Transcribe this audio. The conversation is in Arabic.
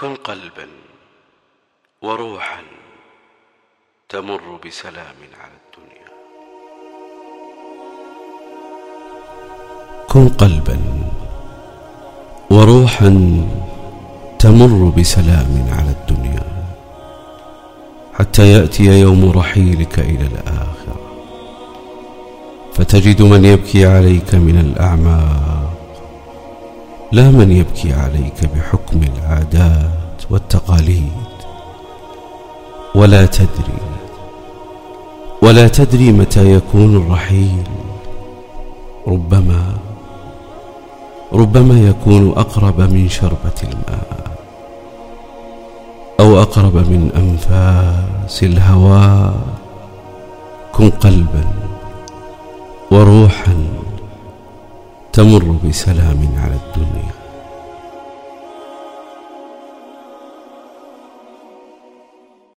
كن قلبا وروحا تمر بسلام على الدنيا. كن قلبا وروحا تمر بسلام على الدنيا حتى يأتي يوم رحيلك إلى الآخرة. فتجد من يبكي عليك من الأعماق لا من يبكي عليك بحكم العادات والتقاليد. ولا تدري ولا تدري متى يكون الرحيل. ربما ربما يكون أقرب من شربة الماء أو أقرب من أنفاس الهواء. كن قلبا وروحا تمر بسلام على الدنيا.